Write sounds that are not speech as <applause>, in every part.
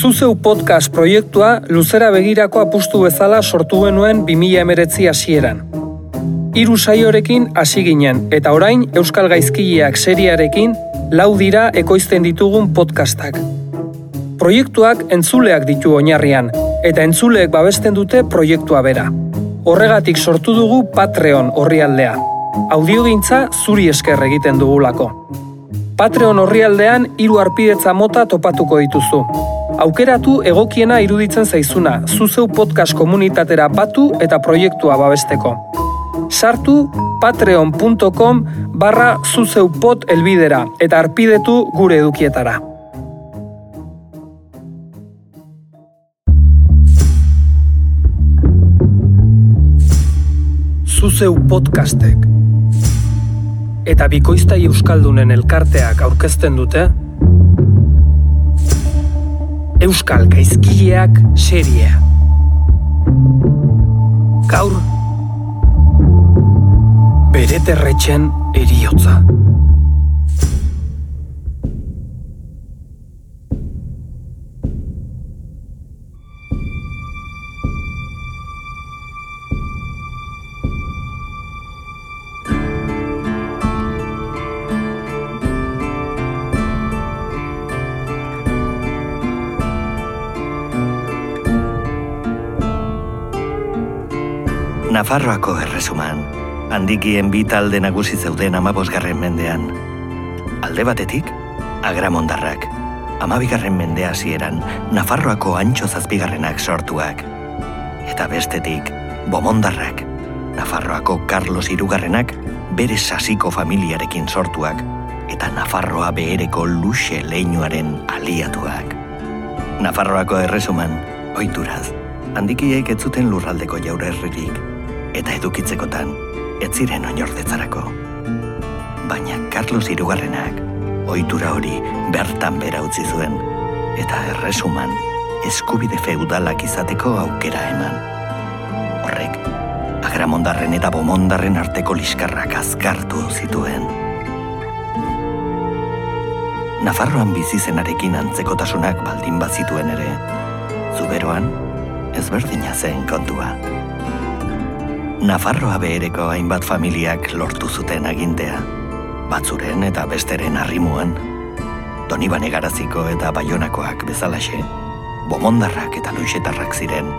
Zuzeu podcast proiektua luzera begirako apustu bezala sortu genuen 2000 emeretzi hasieran. Hiru saiorekin hasi ginen eta orain Euskal Gaizkileak seriarekin lau dira ekoizten ditugun podcastak. Proiektuak entzuleak ditu oinarrian eta entzuleek babesten dute proiektua bera. Horregatik sortu dugu Patreon orrialdea. Audiogintza zuri esker egiten dugulako. Patreon orrialdean hiru arpidetza mota topatuko dituzu. Aukeratu egokiena iruditzen zaizuna, zuzeu podcast komunitatera batu eta proiektua babesteko. Sartu patreon.com barra zuzeupot elbidera eta arpidetu gure edukietara. Zuzeu podcastek eta bikoiztai euskaldunen elkarteak aurkezten dute Euskal Gaizkileak seria. Gaur bere terretxen eriotza. Nafarroako erresuman, handikien bi talde nagusi zeuden amabosgarren mendean. Alde batetik, agramondarrak, amabigarren mendea hasieran Nafarroako antxo zazpigarrenak sortuak. Eta bestetik, bomondarrak, Nafarroako Carlos irugarrenak bere sasiko familiarekin sortuak, eta Nafarroa behereko luxe leinuaren aliatuak. Nafarroako erresuman, oituraz, handikiek ez zuten lurraldeko jaurerririk, eta edukitzekotan ez ziren oinordetzarako. Baina Carlos Irugarrenak ohitura hori bertan bera utzi zuen eta erresuman eskubide feudalak izateko aukera eman. Horrek, agramondarren eta bomondarren arteko liskarrak azkartu zituen. Nafarroan bizi zenarekin antzekotasunak baldin bazituen ere, zuberoan ezberdina zen kontua. Nafarroa behereko hainbat familiak lortu zuten agintea, batzuren eta besteren arrimuan, Donibane garaziko eta baionakoak bezalaxe, bomondarrak eta luixetarrak ziren,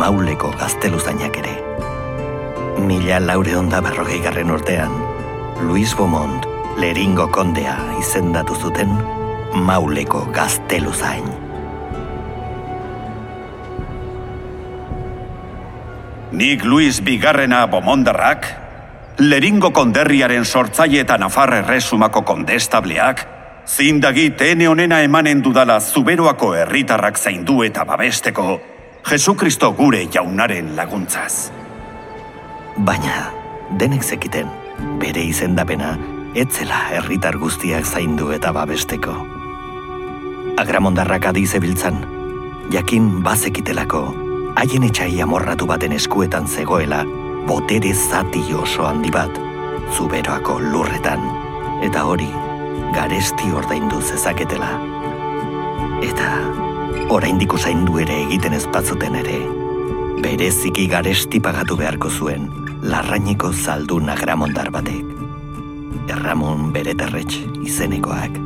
mauleko gazteluzainak ere. Mila laure onda berrogei garren urtean, Luis Beaumont, Leringo kondea izendatu zuten, mauleko gazteluzain. Nik Luis Bigarrena Bomondarrak, Leringo konderriaren sortzaile eta Nafarre resumako kondestableak, zindagi tene honena emanen dudala zuberoako herritarrak zaindu eta babesteko, Jesukristo gure jaunaren laguntzaz. Baina, denek zekiten, bere izendapena, etzela herritar guztiak zaindu eta babesteko. Agramondarrak adi zebiltzan, jakin bazekitelako, haien etxai amorratu baten eskuetan zegoela, botere zati oso handi bat, zuberoako lurretan, eta hori, garesti ordaindu zezaketela. Eta, oraindik zaindu ere egiten ezpatzuten ere, bereziki garesti pagatu beharko zuen, larraineko zaldu nagramondar batek. Erramon bereterretx izenekoak.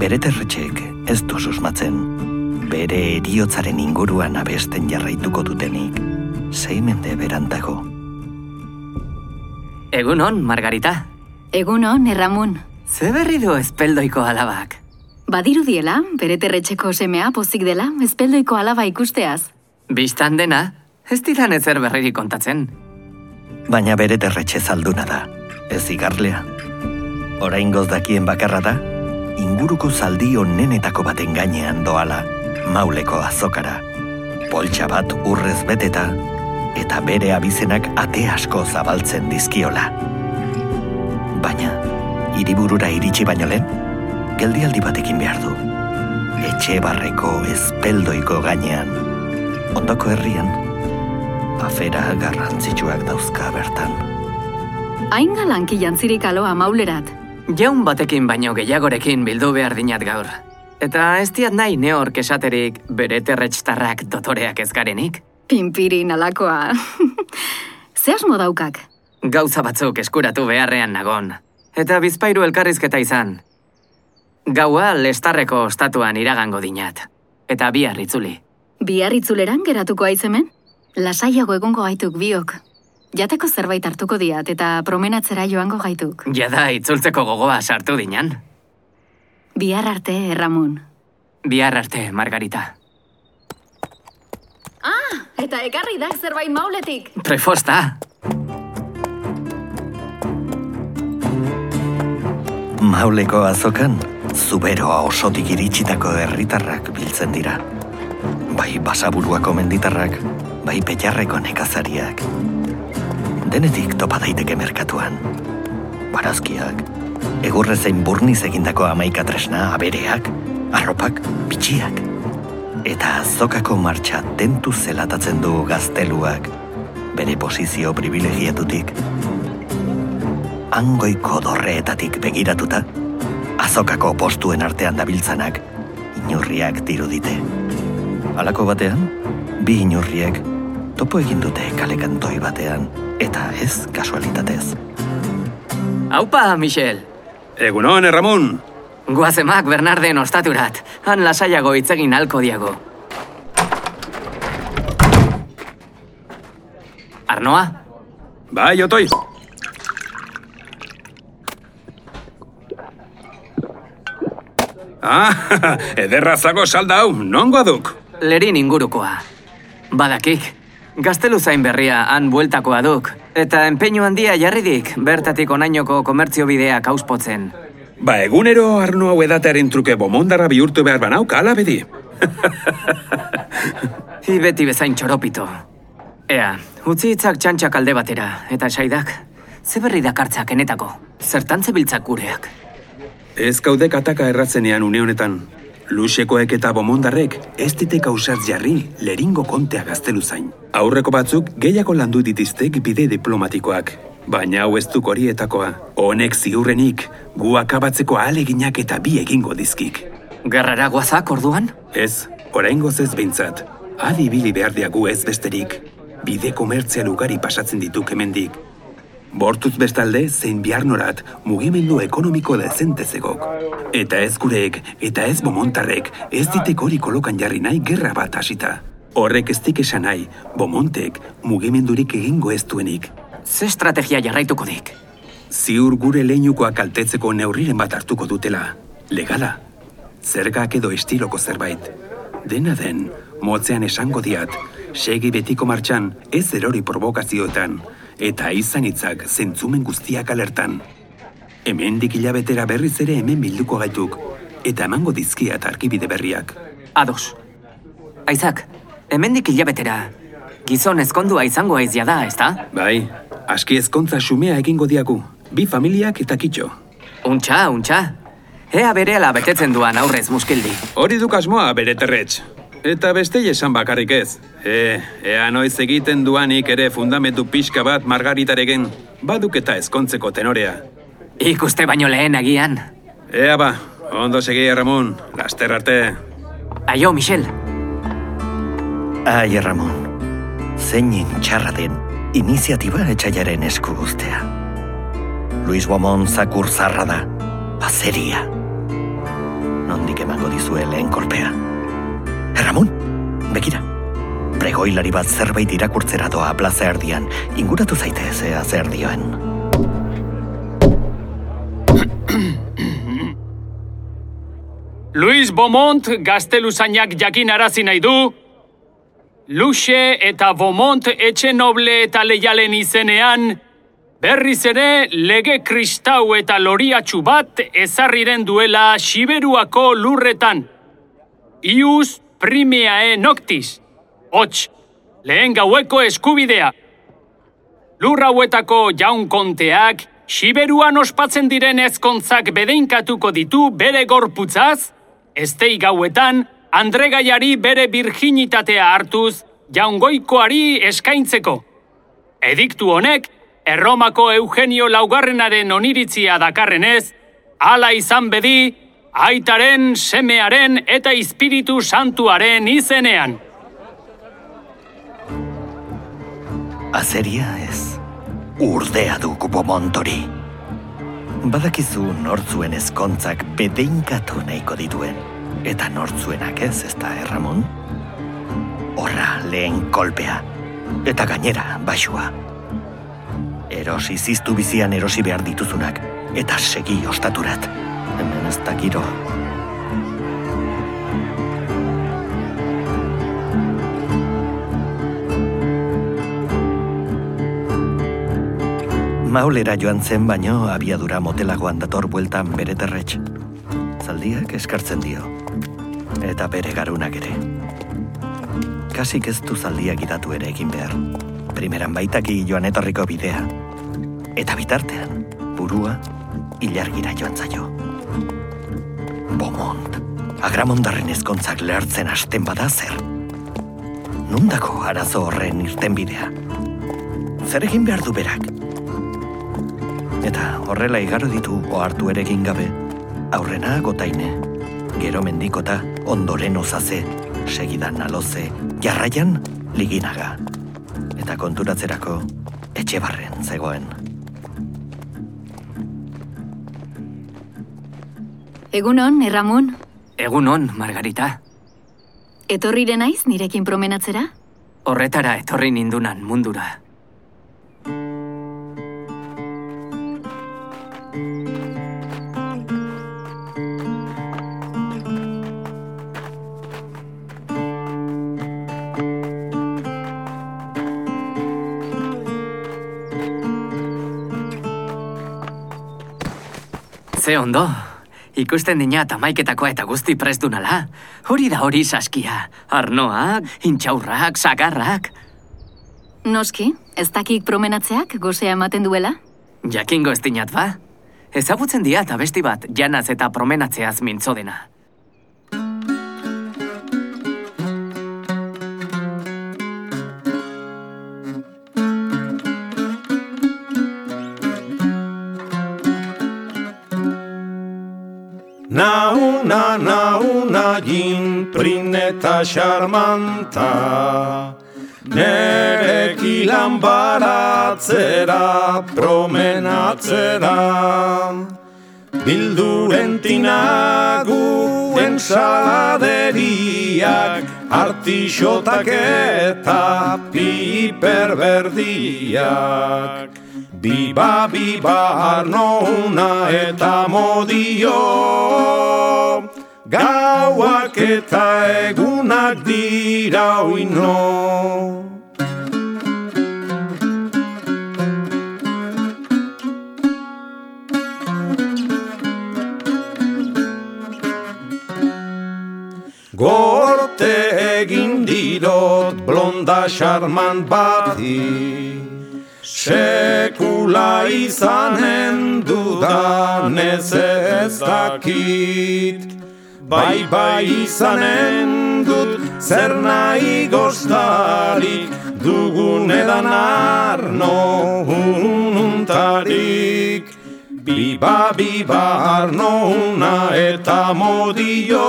Bereterretxek ez du susmatzen, bere eriotzaren inguruan abesten jarraituko dutenik, sei mende berantago. Egun on, Margarita. Egun on, erramun. Ze berri du espeldoiko alabak? Badirudiela, bere terretxeko semea pozik dela, espeldoiko alaba ikusteaz. Bistan dena, ez didan ezer berririk kontatzen. Baina bere terretxe zalduna da, ez igarlea. Orain dakien bakarra da, inguruko zaldi onenetako baten gainean doala, mauleko azokara. Poltsa bat urrez beteta, eta bere abizenak ate asko zabaltzen dizkiola. Baina, hiriburura iritsi baino lehen, geldialdi batekin behar du. Etxe barreko ezpeldoiko gainean. Ondoko herrian, afera garrantzitsuak dauzka bertan. Hain galanki jantzirik aloa maulerat. Jaun batekin baino gehiagorekin bildu behar dinat gaur. Eta ez diat nahi neork esaterik bere terretxtarrak dotoreak ez garenik? Pinpirin alakoa. <laughs> Ze asmo daukak? Gauza batzuk eskuratu beharrean nagon. Eta bizpairu elkarrizketa izan. Gaua lestarreko ostatuan iragango dinat. Eta bihar itzuli. Bihar itzuleran geratuko aizemen? Lasaiago egongo gaituk biok. Jateko zerbait hartuko diat eta promenatzera joango gaituk. Jada itzultzeko gogoa sartu dinan. Bihar arte, Ramon. Bihar arte, Margarita. Ah, eta ekarri da zerbait mauletik. Prefosta! Mauleko azokan, zuberoa osotik iritsitako herritarrak biltzen dira. Bai basaburuako menditarrak, bai petxarreko nekazariak. Denetik topa daiteke merkatuan. Barazkiak, egurre zein burniz egindako amaika tresna abereak, arropak, bitxiak. Eta azokako martxa tentu zelatatzen du gazteluak, bere posizio privilegiatutik. Angoiko dorreetatik begiratuta, azokako postuen artean dabiltzanak, inurriak dirudite. Halako batean, bi inurriek topo egin dute kalekantoi batean, eta ez kasualitatez. Haupa, Michel! Egunon, Ramon! Guazemak Bernarden ostaturat, han lasaiago itzegin alko diago. Arnoa? Bai, otoi! Ah, <laughs> ederra zago salda hau, nongo duk? Lerin ingurukoa. Badakik, gaztelu zain berria han bueltakoa duk, eta enpeinu handia jarridik bertatik onainoko komertzio bideak auspotzen. Ba, egunero arno hau edatearen truke bomondarra bihurtu behar banauk, ala bedi. <laughs> Hi beti bezain txoropito. Ea, utzi hitzak txantxak alde batera, eta saidak, ze berri dakartzak enetako, zertan zebiltzak gureak. Ez kaudek ataka erratzenean une honetan. Luxekoek eta bomondarrek ez ditek ausartz jarri leringo kontea gaztelu zain. Aurreko batzuk gehiago landu ditiztek bide diplomatikoak. Baina hau ez duk horietakoa. Honek ziurrenik, gu akabatzeko aleginak eta bi egingo dizkik. Gerrara guazak orduan? Ez, oraingoz ez behintzat. Adi bili behar diagu ez besterik. Bide komertzial ugari pasatzen dituk hemendik. Bortuz bestalde, zein biarnorat, mugimendu ekonomiko dezente zegok. Eta ez gureek, eta ez bomontarrek, ez ditek hori kolokan jarri nahi gerra bat hasita. Horrek ez dik esan nahi, bomontek mugimendurik egingo ez duenik. Ze estrategia jarraituko dik? Ziur gure leinukoak kaltetzeko neurriren bat hartuko dutela. Legala. Zergak edo estiloko zerbait. Dena den, motzean esango diat, segi betiko martxan ez erori provokazioetan, eta izan hitzak zentzumen guztiak alertan. Hemendik hilabetera berriz ere hemen bilduko gaituk, eta emango dizkiat arkibide berriak. Ados. Aizak, hemendik hilabetera, gizon ezkondua izango aizia da, ezta? Bai, aski ezkontza xumea egingo diagu, bi familiak eta kitxo. Untxa, untxa. Ea berehala betetzen duan aurrez muskildi. Hori duk asmoa bere terretx. Eta beste esan bakarrik ez. E, ea noiz egiten duanik ere fundamentu pixka bat margaritaregen, baduk eta ezkontzeko tenorea. Ikuste baino lehen agian. Ea ba, ondo segi Ramon, laster arte. Aio, Michel. Ai, Ramon, zeinin txarra den iniziatiba etxaiaren esku guztea. Luis Bomon zakur zarra da, bazeria. Nondik emango dizue lehen korpea. Ramon, bekira. Pregoilari bat zerbait irakurtzera doa plaza erdian, inguratu zaite ea zer dioen. Luis Beaumont gazteluzainak jakin arazi nahi du, Luxe eta Beaumont etxe noble eta leialen izenean, berriz ere lege kristau eta loriatxu bat ezarriren duela Siberuako lurretan. Ius primeae noctis, hots, lehen gaueko eskubidea. Lur hauetako jaun konteak, Siberuan ospatzen diren ezkontzak bedeinkatuko ditu bere gorputzaz, estei gauetan, Andregaiari bere virginitatea hartuz, jaungoikoari eskaintzeko. Ediktu honek, Erromako Eugenio Laugarrenaren oniritzia dakarrenez, hala izan bedi, aitaren, semearen eta espiritu santuaren izenean. Azeria ez, urdea du kupomontori. Badakizu nortzuen ezkontzak bedeinkatu nahiko dituen, eta nortzuenak ez, ez da erramon? Horra lehen kolpea, eta gainera basua. Erosi ziztu bizian erosi behar dituzunak, eta segi ostaturat. Hemen ez da giro. Maulera joan zen baino abiadura motelagoan dator bueltan bere terretx. Zaldiak eskartzen dio. Eta bere garunak ere. Kasik ez du zaldiak idatu ere egin behar. Primeran baitaki joan etorriko bidea. Eta bitartean, burua, ilargira joan zaio. Bomont, agramondarren ezkontzak lehartzen hasten bada zer. Nundako arazo horren irten bidea. Zer egin behar du berak? Eta horrela igaro ditu ohartu ere egin gabe, aurrena gotaine, gero mendikota ondoren ozaze, segidan aloze, jarraian liginaga. Eta konturatzerako etxe barren zegoen. Egunon, Erramun, Egunon, Margarita. etorrire naiz nirekin promenatzera? Horretara etorri nindunan mundura. Ze ondo, ikusten dina tamaiketakoa eta guzti prestu nala. Hori da hori saskia. Arnoak, intxaurrak, sagarrak. Noski, ez dakik promenatzeak gozea ematen duela? Jakingo ez dinat ba? Ezagutzen diat abesti bat janaz eta promenatzeaz mintzo dena. Nauna, gintrin eta xarmanta Nerekilan baratzera, promenatzera Bildu entinaguen saladeriak Artixotak eta piperberdiak Biba, biba, arnona eta modio Gauak eta egunak dira uino Gorte egin dirot blonda charmant bati. Sekula izanen dudan ez ez dakit Bai bai izanen dut zer nahi goztarik Dugun edan arno ununtarik. Biba biba arnouna eta modio.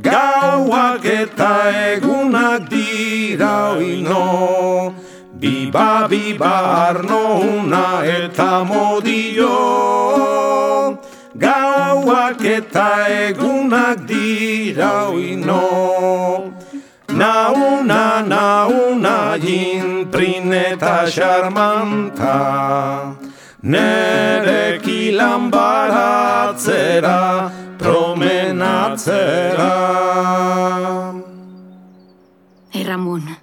Gauak eta egunak dira oino. Biba biba arnouna eta modio. Gauak eta egunak dira oino Nauna, nauna, jinprin eta xarmanta Nerekilan baratzera, promenatzera Erramun,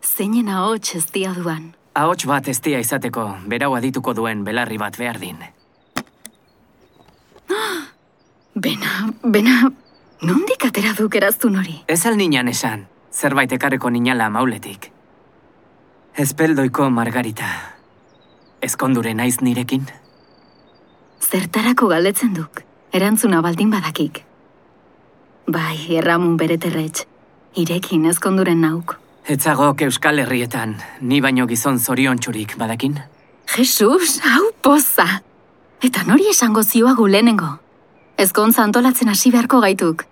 zeinen ahots ez dia duan. Ahots bat ez dia izateko, berau adituko duen belarri bat behar din. <gasps> Bena, bena, nondik atera duk eraztun hori? Ez al ninan esan, zerbait ekarreko ninala mauletik. Ezpeldoiko Margarita. Ezkondure naiz nirekin? Zertarako galdetzen duk, erantzuna baldin badakik. Bai, erramun bere terretx, irekin ezkonduren nauk. Etzagok Euskal Herrietan, ni baino gizon zorion txurik badakin? Jesus, hau poza! Eta nori esango zioagu lehenengo? Ezkontza antolatzen hasi beharko gaituk.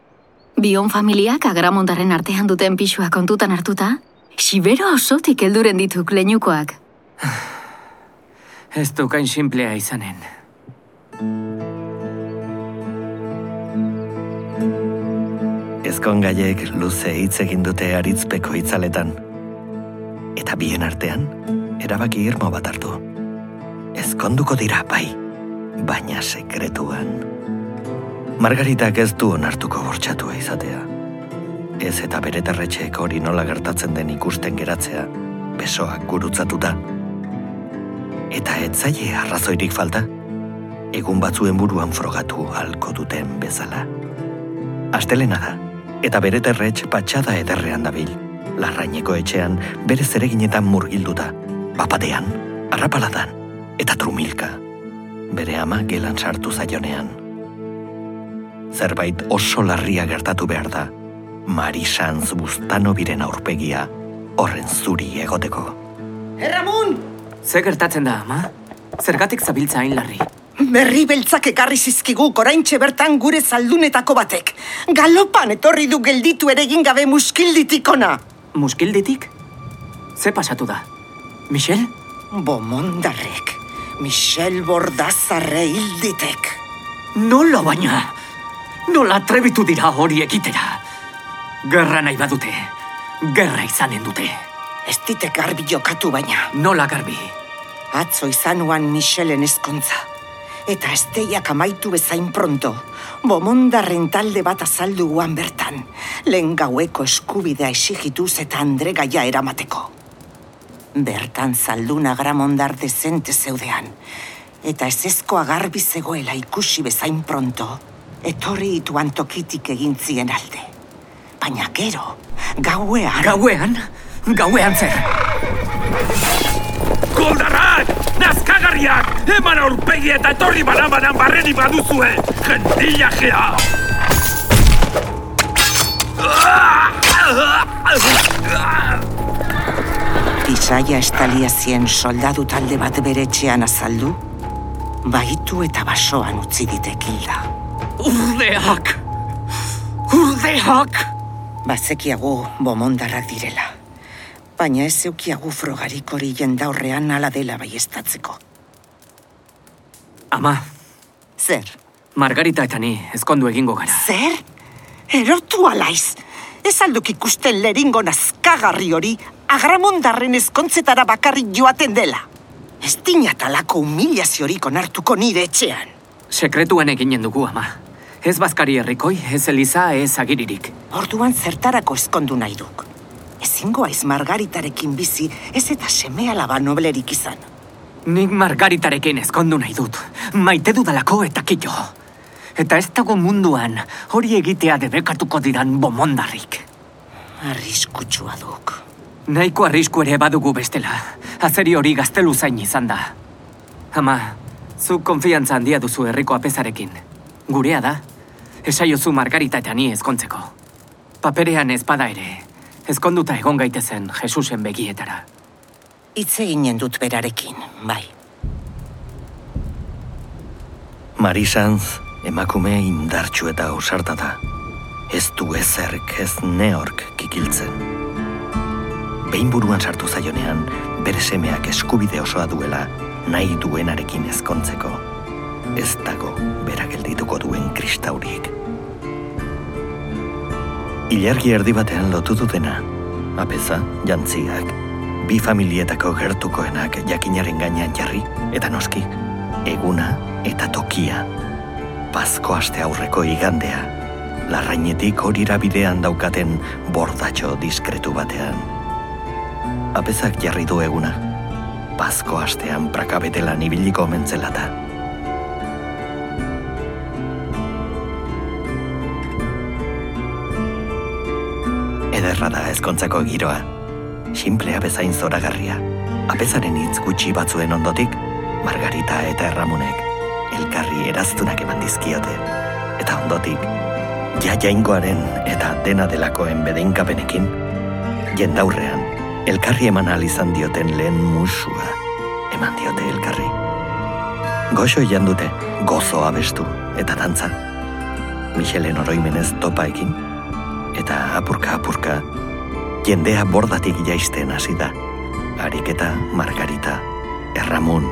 Bion familiak agramondarren artean duten pixua kontutan hartuta, Sibero osotik helduren dituk leinukoak. <sighs> Ez dukain simplea izanen. Ezkon gaiek luze hitz egin dute aritzpeko itzaletan. Eta bien artean, erabaki irmo bat hartu. Ezkonduko dira, bai, baina sekretuan. Margaritak ez du onartuko bortxatua izatea. Ez eta bere terretxeek hori nola gertatzen den ikusten geratzea, besoak gurutzatuta. Eta ez zaie arrazoirik falta, egun batzuen buruan frogatu halko duten bezala. Astelena da, eta bere terretx patxada ederrean dabil. Larraineko etxean bere zereginetan murgilduta, bapatean, arrapaladan, eta trumilka. Bere ama gelan sartu zaionean. Zerbait oso larria gertatu behar da, Mari Sanz buztano biren aurpegia horren zuri egoteko. Erramun! Ze gertatzen da, ama? Zergatik zabiltza hain larri? Berri beltzak ekarri zizkigu oraintxe bertan gure zaldunetako batek. Galopan etorri du gelditu ere egin gabe muskilditik ona. Muskilditik? Ze pasatu da? Michel? Bomondarrek. Michel Bordazarre hilditek. Nola baina? Nola trebitu dira hori ekitera? Gerra nahi badute. Gerra izanen dute. Ez ditek garbi jokatu baina. Nola garbi? Atzo izanuan Michelen ezkontza. Eta esteiak amaitu bezain pronto. Bomondarren talde bat azaldu guan bertan. Lehen gaueko eskubidea esigituz eta Andre gaia eramateko. Bertan zalduna gramondar dezente zeudean. Eta ezezkoa garbi zegoela ikusi bezain pronto. Etorri ituan tokitik egin zien alde. Baina gero, gauean... Gauean? Gauean zer? Goldarrak! Nazkagarriak! Eman aurpegi eta etorri banabanan barreni baduzue! Jendillajea! Bisaia estalia zien soldadu talde bat bere etxean azaldu, baitu eta basoan utzi ditek hilda. Urdeak! Urdeak! Bazekiagu bomondarrak direla. Baina ez zeukiagu frogarik hori jendaurrean ala dela baiestatzeko. Ama, Zer? Margarita eta ni ezkondu egingo gara. Zer? Erotu alaiz! Ez alduk ikusten leringo nazkagarri hori agramondarren ezkontzetara bakarrik joaten dela. Ez dinatalako humilaziorik onartuko nire etxean. Sekretuan eginen dugu, ama. Ez bazkari herrikoi, ez eliza, ez agiririk. Orduan zertarako ezkondu nahi duk. Ezingo aiz margaritarekin bizi, ez eta seme alaba noblerik izan. Nik margaritarekin ezkondu nahi dut. Maite dudalako eta kito. Eta ez dago munduan hori egitea debekatuko didan bomondarrik. Arriskutsua duk. Nahiko arrisku ere badugu bestela. Azeri hori gaztelu zain izan da. Ama, zu konfiantza handia duzu herriko apezarekin. Gurea da, esaiozu margarita eta ni ezkontzeko. Paperean ezpada ere, ezkonduta egon gaitezen Jesusen begietara. Hitz eginen dut berarekin, bai. Marisanz, emakume indartxu eta ausarta da. Ez du ezerk ez neork kikiltzen. Behin buruan sartu zaionean, bere semeak eskubide osoa duela nahi duenarekin ezkontzeko. Ez dago bera geldituko duen kristauriek. Ilargi erdi batean lotu dutena, apeza, jantziak, bi familietako gertukoenak jakinaren gainean jarri, eta noski, eguna eta tokia. Pazko aste aurreko igandea, larrainetik horira bidean daukaten bordatxo diskretu batean. Apezak jarri du eguna, pazko astean prakabetelan ibiliko mentzelata. Ederra da ezkontzako giroa, simplea bezain zoragarria. Apezaren hitz gutxi batzuen ondotik, Margarita eta Erramunek elkarri eraztunak eman dizkiote. Eta ondotik, ja jaingoaren eta dena delakoen bedeinkapenekin, jendaurrean, elkarri eman izan dioten lehen musua eman diote elkarri. Goxo dute, gozo abestu eta dantza. Michelen oroimenez topa egin, eta apurka apurka, jendea bordatik jaisten hasi da. Ariketa, Margarita, Erramun,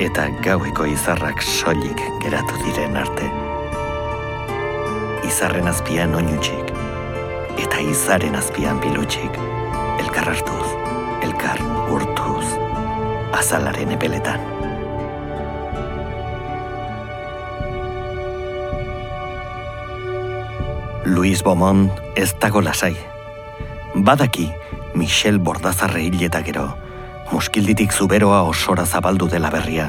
eta gaueko izarrak soilik geratu diren arte. Izarren azpian oinutxik, eta izaren azpian pilutxik, elkar hartuz, elkar urtuz, azalaren epeletan. Luis Beaumont ez dago lasai. Badaki, Michel Bordazarre hil eta gero, muskilditik zuberoa osora zabaldu dela berria,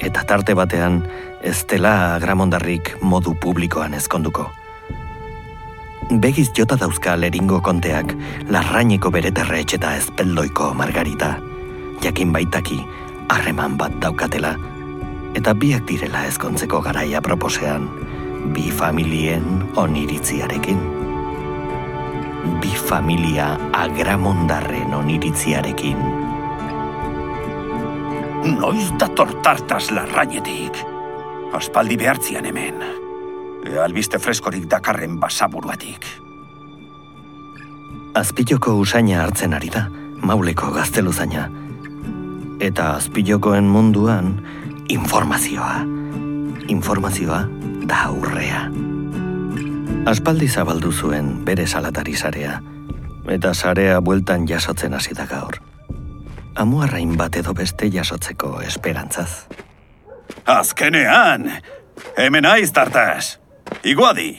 eta tarte batean ez dela agramondarrik modu publikoan ezkonduko. Begiz jota dauzka leringo konteak larraineko bereterre etxeta ezpeldoiko margarita, jakin baitaki harreman bat daukatela, eta biak direla ezkontzeko garaia proposean, bi familien oniritziarekin. Bi familia agramondarren oniritziarekin. Noiz dator tartas larrainetik. Aspaldi behartzian hemen. E albiste freskorik dakarren basaburuatik. Azpiloko usaina hartzen ari da, mauleko gazteluzaina. Eta azpilokoen munduan, informazioa. Informazioa da aurrea. Aspaldi zabaldu zuen bere salatari sarea, eta sarea bueltan jasotzen hasi da gaur. Amuarrain bat edo beste jasotzeko esperantzaz. Azkenean! Hemen aiz tartas! Iguadi!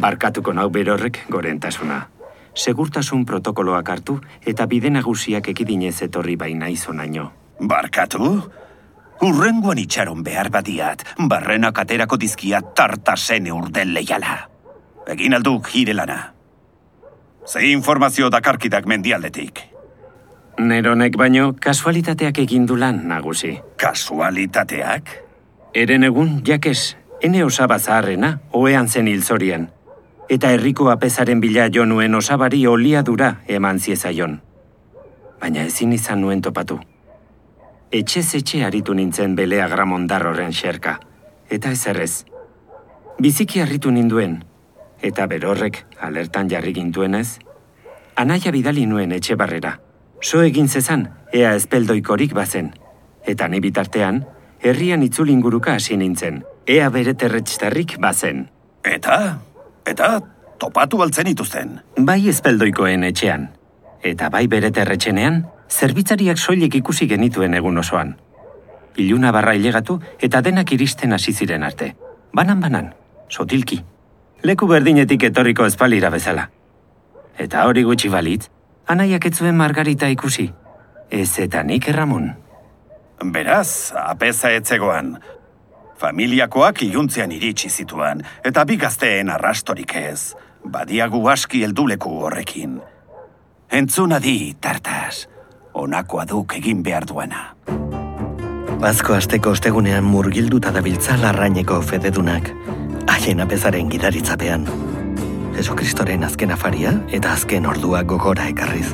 Barkatuko nau berorrek gorentasuna. Segurtasun protokoloak hartu eta bide nagusiak ekidinez etorri baina izonaino. Barkatu? Urrengoan itxaron behar badiat, barrenak aterako dizkiat tartasen urden leiala. Egin alduk hire lana. Ze informazio dakarkidak mendialdetik. Neronek baino kasualitateak egin du lan nagusi. Kasualitateak? Eren egun, jakes, ene osaba zaharrena, oean zen hilzorien. Eta herriko apezaren bila jo nuen osabari oliadura eman ziezaion. Baina ezin izan nuen topatu. Etxez etxe aritu nintzen belea gramondar horren xerka. Eta ez errez. Biziki harritu ninduen. Eta berorrek alertan jarri gintuenez. Anaia bidali nuen etxe barrera. So egin zezan, ea ezpeldoikorik bazen. Eta ni bitartean, herrian itzulinguruka hasi nintzen. Ea bere terretxtarrik bazen. Eta? Eta topatu altzen ituzten. Bai ezpeldoikoen etxean. Eta bai bere terretxenean, zerbitzariak soilik ikusi genituen egun osoan. Iluna barra ilegatu eta denak iristen hasi ziren arte. Banan-banan, sotilki. Leku berdinetik etorriko espalira bezala. Eta hori gutxi balitz, anaiak ez zuen Margarita ikusi. Ez eta nik erramun. Beraz, apeza etzegoan. Familiakoak iluntzean iritsi zituan, eta bi gazteen arrastorik ez. Badiagu aski helduleku horrekin. Entzuna di, tartas. Honakoa duk egin behar duena. Bazko asteko ostegunean murgilduta dabiltza larraineko fededunak, haien apezaren gidaritzapean. Jesu azken afaria eta azken ordua gogora ekarriz.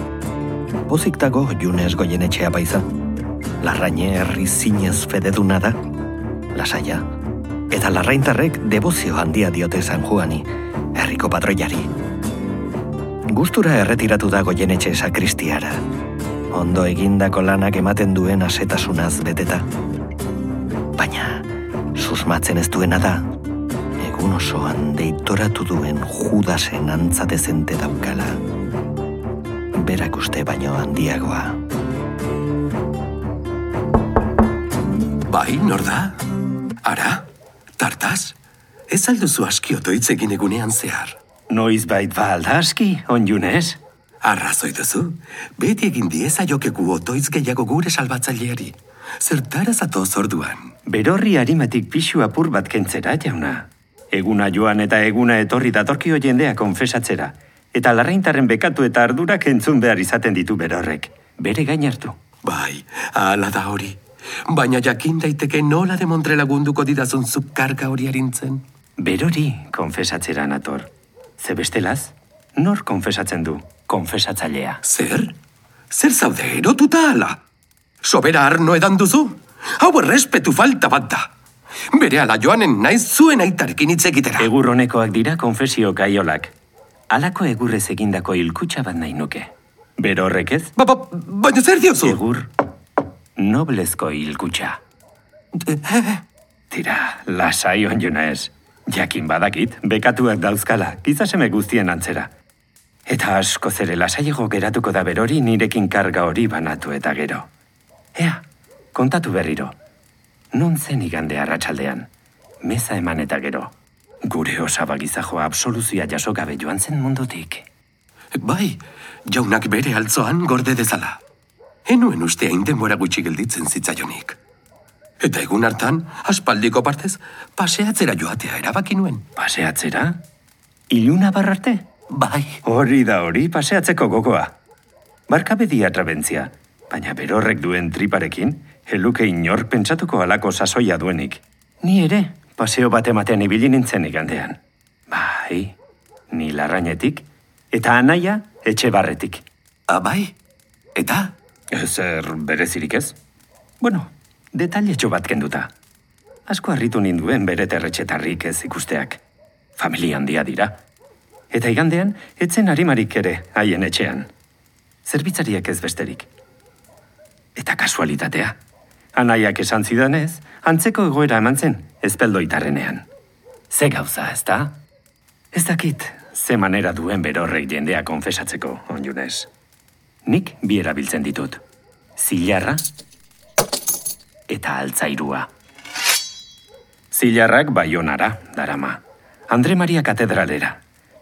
Pozik dago Junes goienetxea baiza. Larraine herri zinez fededuna da, lasaia. Eta larraintarrek debozio handia diote San Juani, herriko patroiari. Gustura erretiratu da goienetxe sakristiara. Ondo egindako lanak ematen duen asetasunaz beteta. Baina, susmatzen ez duena da, egun osoan deitoratu duen judasen antzadezente daukala. Berak uste baino handiagoa. Bai, nor da? Ara, tartaz? Ez alduzu aski otoitz egin egunean zehar. Noiz bait ba alda aski, onjunez? Arrazoi duzu, beti egin dieza jokeku otoitz gehiago gure salbatzaileari. Zertara zatoz orduan. Berorri harimetik pixu apur bat kentzera, jauna. Eguna joan eta eguna etorri datorkio jendea konfesatzera. Eta larreintarren bekatu eta ardurak entzun behar izaten ditu berorrek. Bere gain hartu. Bai, ala da hori. Baina jakin daiteke nola de Montre lagunduko didazun zuk karga hori harintzen. Berori konfesatzera nator. Ze bestelaz, nor konfesatzen du, konfesatzailea. Zer? Zer zaude erotuta ala? Sobera arno edan duzu? Hau errespetu falta bat da. Bere ala joanen naiz zuen aitarekin hitz egitera. Egur honekoak dira konfesio kaiolak. Alako egurrez egindako hilkutxa bat nahi nuke. Bero horrek ez? Ba, ba, baina zer diozu? Egur, noblezko hilkutxa. Tira, lasai onjuna ez. Jakin badakit, bekatuak dauzkala, gizaseme guztien antzera. Eta asko zere lasaiego geratuko da berori nirekin karga hori banatu eta gero. Ea, kontatu berriro. Non zen igande arratsaldean. Meza eman eta gero. Gure osaba gizajoa absoluzia jaso gabe joan zen mundutik. Bai, jaunak bere altzoan gorde dezala. Enuen uste hain denbora gutxi gelditzen zitzaionik. Eta egun hartan, aspaldiko partez, paseatzera joatea erabaki nuen. Paseatzera? Iluna barrarte? Bai. Hori da hori paseatzeko gogoa. Barka bedia trabentzia, baina berorrek duen triparekin, heluke inor pentsatuko alako sasoia duenik. Ni ere, paseo bat ematen ibili nintzen igandean. Bai, ni larrainetik, eta anaia etxe barretik. Abai, eta? Zer berezirik ez? Bueno, detailetxo bat kenduta. Asko harritu ninduen bere terretxetarrik ez ikusteak. Familia handia dira. Eta igandean, etzen harimarik ere haien etxean. Zerbitzariak ez besterik. Eta kasualitatea. Anaiak esan zidanez, antzeko egoera eman zen, ezpeldoitarrenean. Ze gauza, ez da? Ez dakit, ze manera duen berorrek jendea konfesatzeko, onjunez. Nik bi erabiltzen ditut. Zilarra eta altzairua. Zilarrak baionara, darama. Andre Maria katedralera.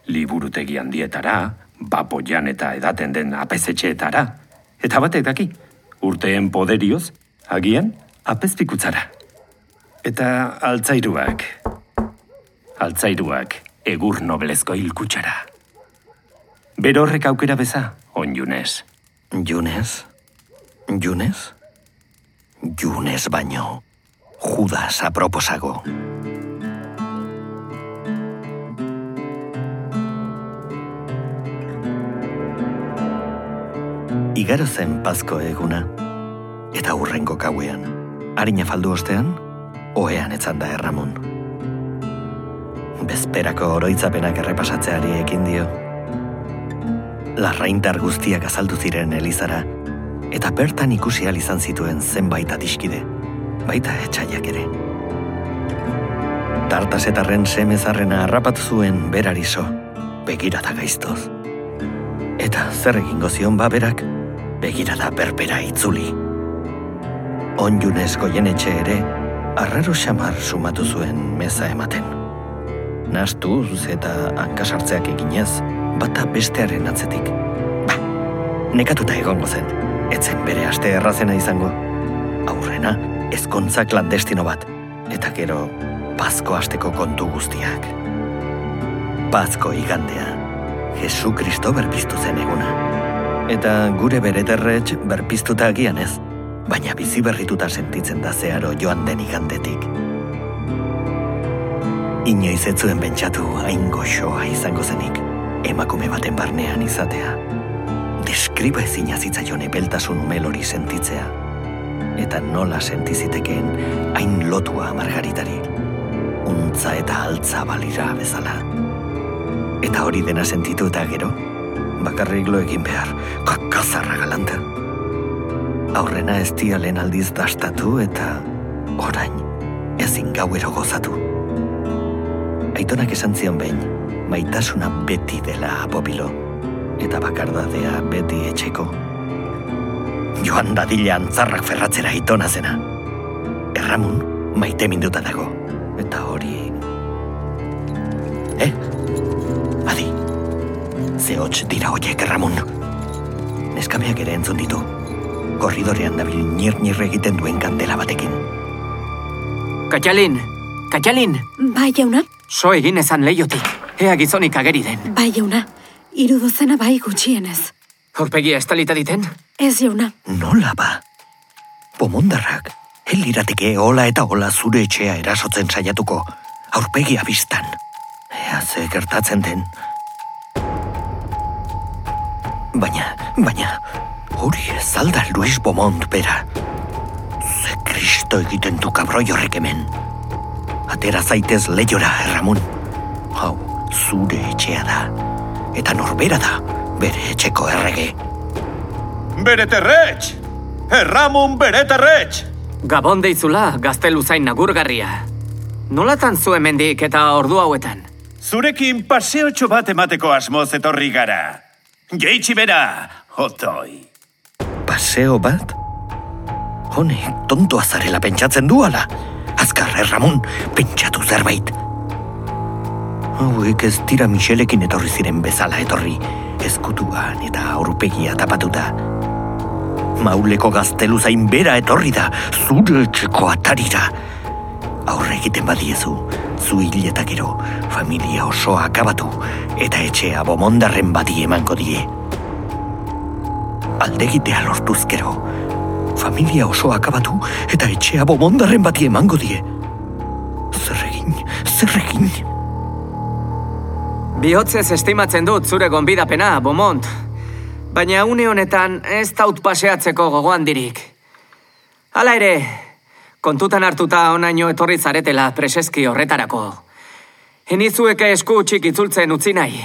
Liburutegi handietara, bapoian eta edaten den apezetxeetara. Eta batek daki, urteen poderioz, agian apezpikutzara. Eta altzairuak. Altzairuak egur nobelezko hilkutsara. Berorrek aukera beza, on Junez. Junez? Junez? Junez baino. Judas aproposago. Igaro zen pazko eguna, eta hurrengo kauean, harina faldu ostean, ohean etzan da erramun. Bezperako oroitzapenak errepasatzeari ekin dio. Larraintar guztiak azaldu ziren elizara, eta bertan ikusi ahal izan zituen zenbait adiskide, baita etxaiak ere. Tartasetarren semezarrena harrapatu zuen berariso, begirada gaiztoz. Eta zer egingo zion baberak, begirada berbera itzuli. Onjunez goienetxe ere, arraro xamar sumatu zuen meza ematen. Nastuz eta hankasartzeak eginez, bata bestearen atzetik. Ba, nekatuta egongo zen, etzen bere aste errazena izango. Aurrena, ezkontza klandestino bat, eta gero, pazko asteko kontu guztiak. Pazko igandea, Jesu Kristo berpiztu zen eguna. Eta gure bere derretx berpiztuta agian ez, baina bizi berrituta sentitzen da zeharo joan den igandetik. Inoiz ez zuen pentsatu hain goxoa izango zenik, emakume baten barnean izatea. Deskriba ezina zitzaion epeltasun melori sentitzea. Eta nola sentizitekeen hain lotua margaritari. Untza eta altza balira bezala. Eta hori dena sentitu eta gero, bakarrik lo egin behar, kakazarra galanta. Aurrena ez dia lehen aldiz dastatu eta orain ezin gauero gozatu. Aitonak esan zion behin, maitasuna beti dela apopilo, eta bakardadea beti etxeko. Joan dadila antzarrak ferratzera aitona zena. Erramun maite minduta dago, ze hots dira hoiek erramun. Neskameak ere entzun ditu, korridorean dabil nir-nir egiten duen kandela batekin. Katxalin! Katxalin! Bai, jauna? So egin ezan leiotik. Ea gizonik ageri den. Bai, jauna. Iru dozena bai gutxienez. Horpegia estalita diten? Ez, jauna. Nola ba? Pomondarrak, helirateke hola eta hola zure etxea erasotzen saiatuko, aurpegia biztan. Ea ze gertatzen den. Baina, baina, hori ez alda Luis Bomont bera. Ze kristo egiten du kabroi horrek hemen. Atera zaitez leiora, Erramun. Hau, zure etxea da. Eta norbera da, bere etxeko errege. Bereterretx! Erramun bereterretx! Gabon deizula, gaztelu zain nagurgarria. Nolatan zu hemendik eta ordu hauetan? Zurekin paseotxo bat emateko asmoz etorri gara. Geitsi bera, otoi. Paseo bat? Honek, tontoa zarela pentsatzen du ala. Azkar, Erramun, pentsatu zerbait. Hauek ez dira Michelekin etorri ziren bezala etorri, ezkutuan eta aurpegia tapatuta. Mauleko gaztelu zain bera etorri da, zure etxeko atarira. Aurre egiten badiezu, zu hil eta gero, familia osoa akabatu, eta etxea bomondarren bati emango die. Aldegitea lortuz gero, familia osoa akabatu, eta etxea bomondarren bati emango die. Zer egin, zer egin. Bihotzez estimatzen dut zure gonbidapena, Bomont. Baina une honetan ez taut paseatzeko gogoan dirik. Hala ere, kontutan hartuta onaino etorri zaretela preseski horretarako. Enizueke esku txik itzultzen utzi nahi.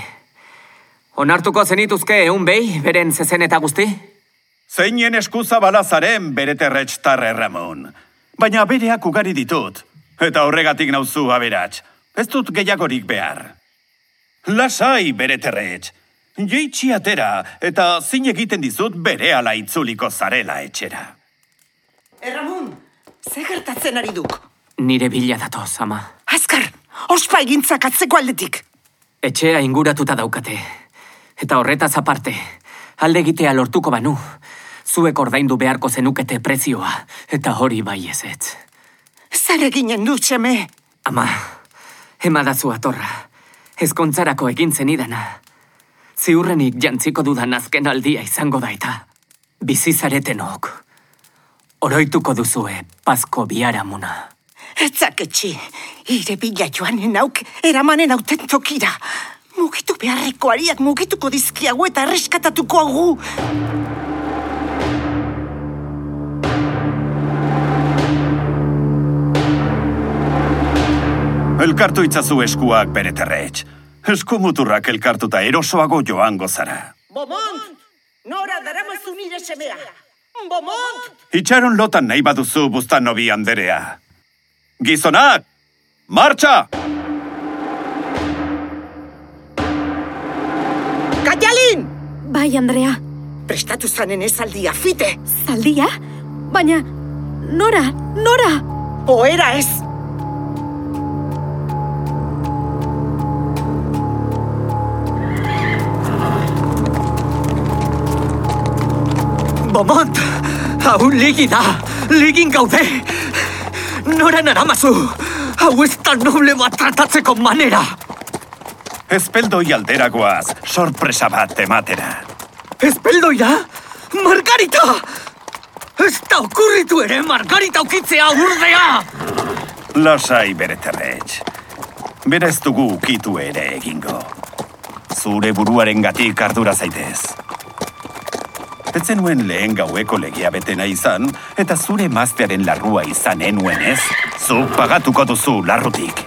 Onartuko zenituzke eun behi, beren zezen eta guzti? Zeinen eskuza balazaren bereterretx tarre, Ramon. Baina bereak ugari ditut. Eta horregatik nauzu aberats. Ez dut gehiagorik behar. Lasai, bereterretx. Jeitsi atera, eta zin egiten dizut bere ala itzuliko zarela etxera. Erramun, ze gertatzen ari duk? Nire bila datoz, ama. Azkar, ospa egintzak atzeko aldetik. Etxea inguratuta daukate. Eta horretaz aparte, alde egitea lortuko banu. Zuek ordaindu beharko zenukete prezioa, eta hori bai ezetz. Zer eginen du, txeme? Ama, emadazu atorra. Ezkontzarako egin zenidana. Ziurrenik jantziko dudan azken aldia izango da eta. Bizizaretenok. Oroituko duzue, pasko biaramuna. Etzak etxi, ire bila joanen auk, eramanen auten tokira. Mugitu beharreko ariak mugituko dizkiagu eta erreskatatuko agu. Elkartu itzazu eskuak bereterretx. Eskumuturrak elkartuta erosoago joango zara. Bomont! Nora daramazu nire semea! Bomont! Itxaron lotan nahi baduzu bustan nobi anderea. Gizonak! Martxa! Kaialin! Bai, Andrea. Prestatu zanen ez aldia, fite! Zaldia? Baina, nora, nora? Oera ez! Bomont! Hau ligi da! Ligin gaude! Nora naramazu! Hau ez da noble bat tratatzeko manera! Ezpeldoi alderagoaz, sorpresa bat ematera. Ezpeldoia? Margarita! Ez da okurritu ere Margarita ukitzea urdea! Lasai bereterretx. Bera ez dugu ukitu ere egingo. Zure buruaren gatik ardura zaitez. Ez nuen lehen gaueko legia betena izan, eta zure maztearen larrua izan enuen ez, zu pagatuko duzu larrutik.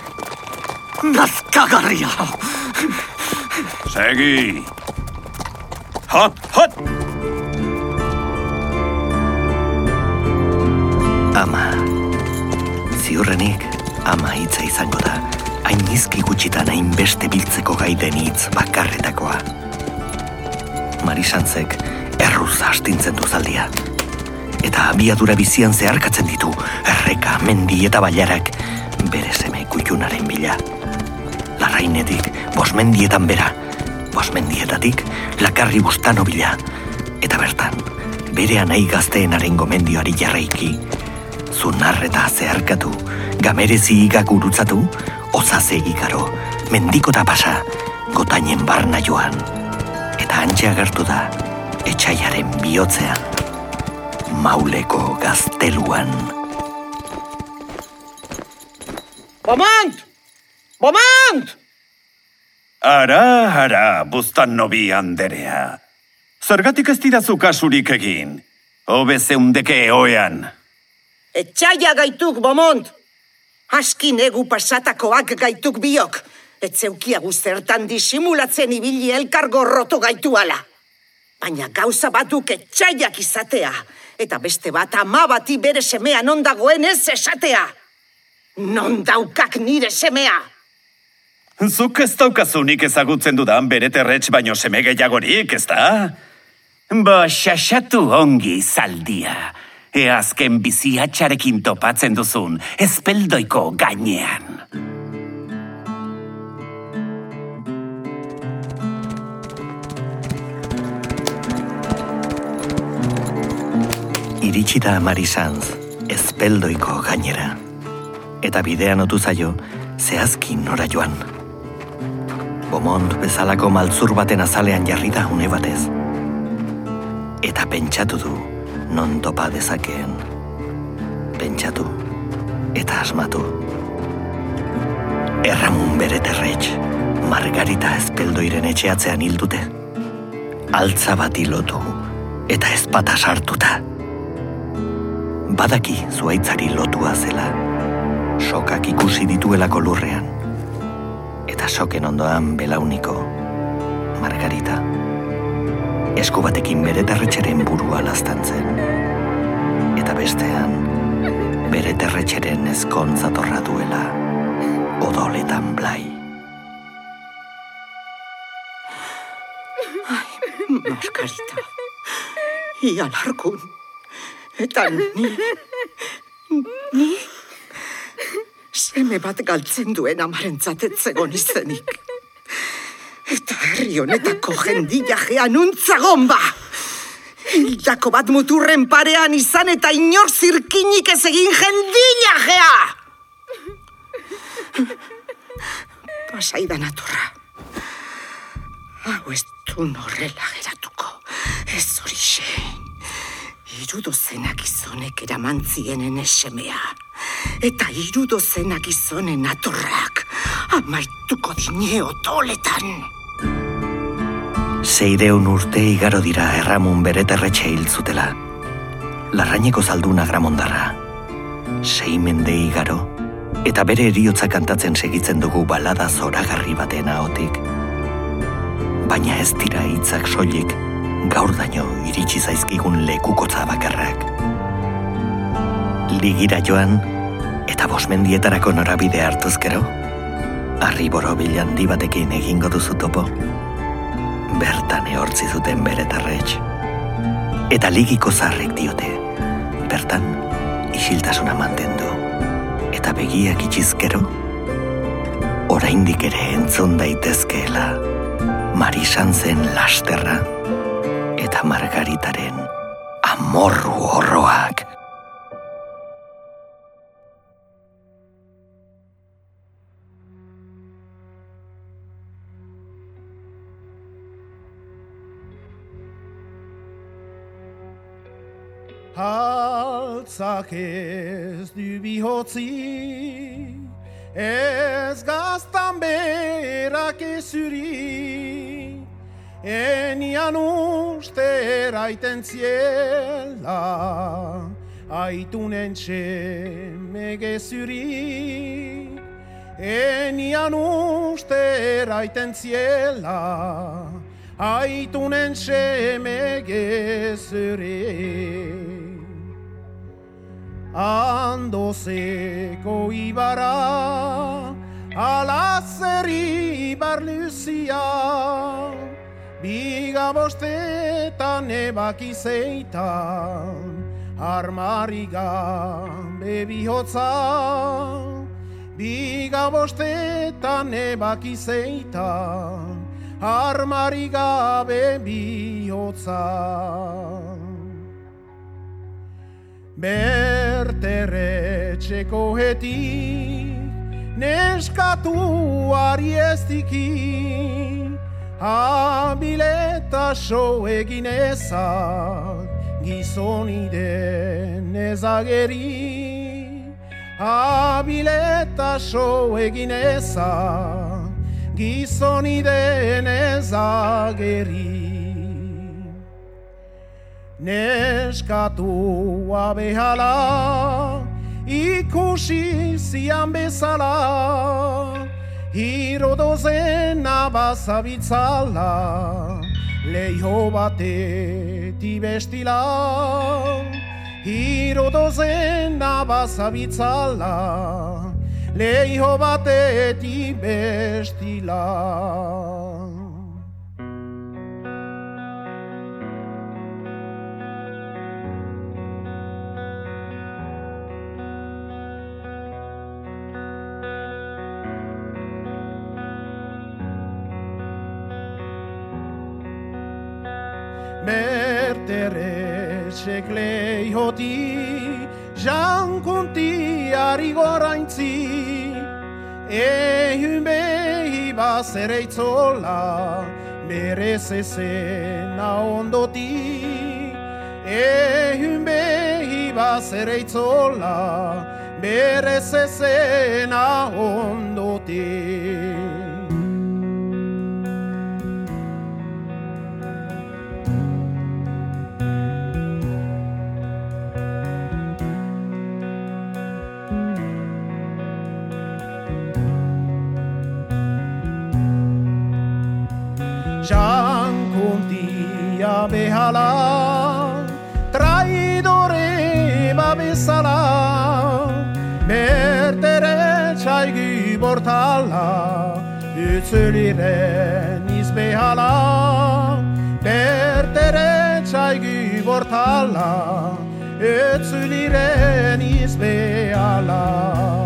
Nazkagarria! Segi! Hot, hot! Ama. Ziurrenik, ama hitza izango da. Hain izki gutxitan hain beste biltzeko gaiden hitz bakarretakoa. Marisantzek erruz astintzen du zaldia. Eta abiadura bizian zeharkatzen ditu, erreka, mendi eta bailarak, bere seme kutxunaren bila. Larrainetik, bosmendietan bera, bosmendietatik, lakarri bustano bila. Eta bertan, bere anai gazteenaren gomendioari jarraiki, zunarreta zeharkatu, gamerezi igak gurutzatu, ozaz egikaro, mendiko da pasa, gotainen barna joan. Eta antxe agertu da, etxaiaren bihotzean, mauleko gazteluan. Bomont! Bomont! Ara, ara, bustan nobi anderea. Zergatik ez didazu kasurik egin. Hobe zeundeke oean. Etxaia gaituk, Bomont! Askin egu pasatakoak gaituk biok. Etzeukiagu zertan disimulatzen ibili elkargo roto gaituala. Baina gauza batuk etxaiak izatea, eta beste bat ama bati bere semea non dagoen ez esatea. Non daukak nire semea? Zuk ez daukazunik ezagutzen dudan bere terretx baino seme gehiagorik, ez da? Bo, xaxatu ongi zaldia. E azken biziatxarekin topatzen duzun, ezpeldoiko gainean. Iritsi da Mari Sanz, ezpeldoiko gainera. Eta bidean otu zaio, zehazki nora joan. Bomont bezalako maltzur baten azalean jarri da une batez. Eta pentsatu du non topa dezakeen. Pentsatu eta asmatu. Erramun bere terretx, Margarita ezpeldoiren etxeatzean hildute. Altza bati lotu eta ezpata sartuta. Badaki zuaitzari lotua zela. Sokak ikusi dituelako lurrean. Eta soken ondoan belauniko, Margarita. Esku batekin bere terretxeren burua laztantzen. Eta bestean, bere terretxeren ezkontzatorra duela, odoletan blai. Margarita. Ia larkun. Eta ni... Ni... Seme bat galtzen duen amarentzat etzegon izenik. Eta herri honetako jendila gean untzagon ba! Hildako bat muturren parean izan eta inor zirkinik ez egin jendila gea! Pasaidan aturra. Hau ez du norrela geratuko. Ez horixe. Irudozenak izonek eramantzienen esemea. Eta irudozenak izonen atorrak. Amaituko dine otoletan. Seireun urte igaro dira erramun bere terretxe hil zutela. Larraineko zalduna gramondarra. Sei mende igaro, eta bere eriotza kantatzen segitzen dugu balada zoragarri baten ahotik. Baina ez dira hitzak soilik, gaur daño iritsi zaizkigun lekukotza bakarrak. Ligira joan, eta bosmendietarako norabide hartuz gero, harri borobil handi batekin egingo duzu topo. Bertan ehortzi zuten bere tarretx. Eta ligiko zarrek diote, bertan isiltasuna mantendu. Eta begiak itxizkero, oraindik ere entzun daitezkeela, Marisan zen lasterra eta Margaritaren amorru horroak. Haltzak ez du bihotzi, ez gaztan berak ezuri, enian uste eraiten ziela, aitunen txeme gezuri, enian uste eraiten ziela, aitunen seme gezure. Andozeko ibara, alazeri barluzia, biga bostetan ebaki zeitan, armariga bebihotza, biga bostetan ebaki zeitan, armari gabe bihotza. Berterretxeko hetik, neskatu ariestiki, abileta so egin ezak, gizoniden ezageri. Abileta so egin ezak, gizoniden ezageri. Neskatu abehala, ikusi zian bezala, hirodozen abazabitzala, leio bateti bestila, hirodozen abazabitzala, leio bateti bestila. Mertere seklei hoti, jan konti ari goraintzi, ehun behi bazere itzola, bere zezena ondoti. Ehun behi bazere itzola, bere zezena ondoti. Jankuntia behala, traidore babesala, bertere txaigi bortala, utzeliren izbehala, bertere txaigi bortala, utzeliren izbehala.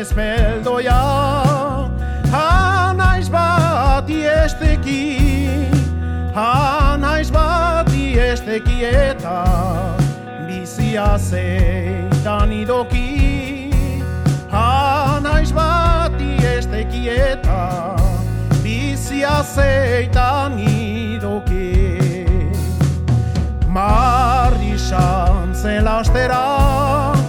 Izan ez beldoia Hanaiz bati esteki Hanaiz bati esteki eta Bizia zeitan idoki Hanaiz bati esteki eta Bizia zeitan idoki. Marri xantzen lastera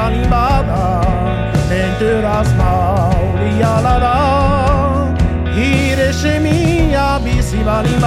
bizi balin bada Menturaz mauri ala da Hire semia bizi balin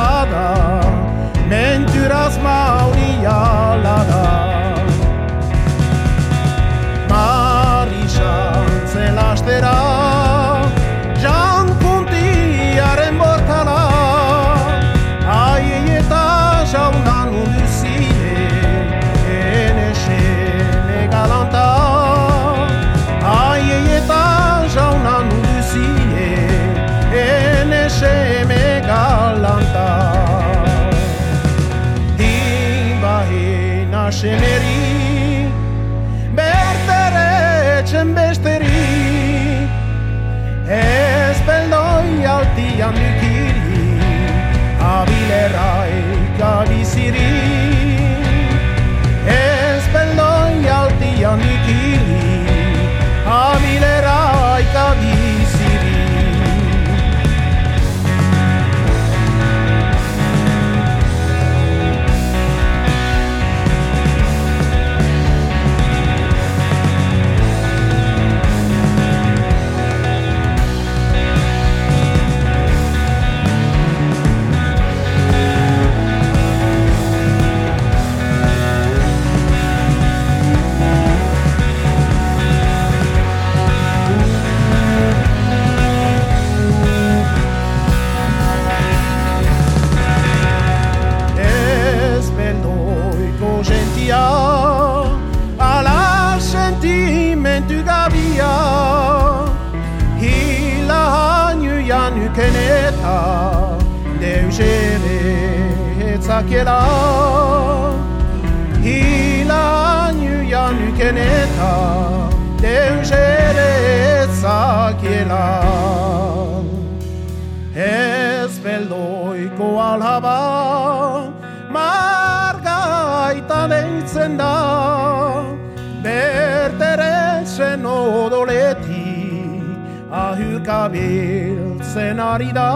ari da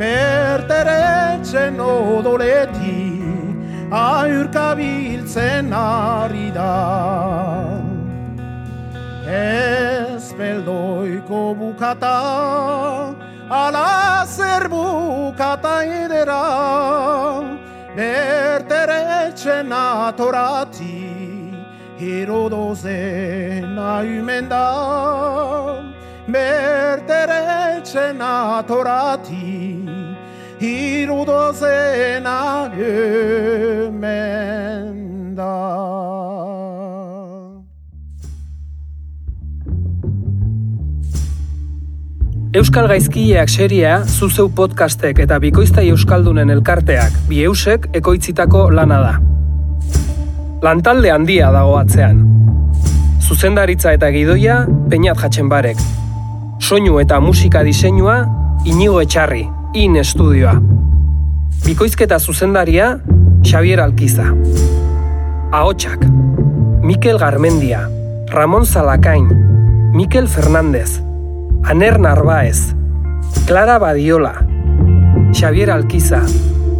Berteretzen odoleti ahurkabiltzen ari da. Ez beldoiko bukata ala zer bukata edera Berteretzen atorati Herodozen ayumen da atorati Herodozen ayumen da Euskal Gaizkileak seria, zuzeu podcastek eta bikoiztai Euskaldunen elkarteak, bi eusek ekoitzitako lana da. Lantalde handia dago atzean. Zuzendaritza eta gidoia, peinat jatzen barek. Soinu eta musika diseinua, inigo etxarri, in estudioa. Bikoizketa zuzendaria, Xavier Alkiza. Ahotsak, Mikel Garmendia, Ramon Zalakain, Mikel Fernandez, Aner Narbaez, Clara Badiola, Xavier Alkiza,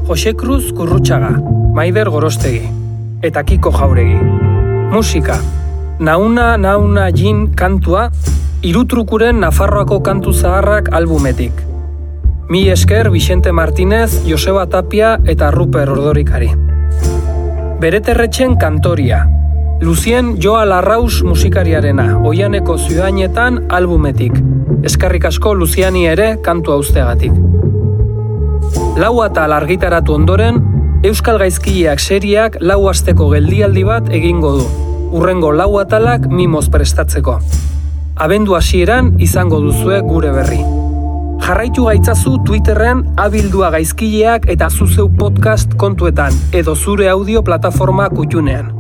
Jose Cruz Kurrutxaga, Maider Gorostegi, eta Kiko Jauregi. Musika, Nauna Nauna Jin kantua, irutrukuren Nafarroako kantu zaharrak albumetik. Mi esker Vicente Martínez, Joseba Tapia eta Ruper Ordorikari. Bereterretxen kantoria, Lucien Joa Larraus musikariarena, oianeko ziudainetan albumetik. Eskarrik asko Luziani ere kantu austegatik. Lau atal argitaratu ondoren, Euskal Gaizkileak seriak lau asteko geldialdi bat egingo du. Urrengo lau atalak mimoz prestatzeko. Abendu hasieran izango duzue gure berri. Jarraitu gaitzazu Twitterren abildua gaizkileak eta zuzeu podcast kontuetan edo zure audio plataforma kutxunean.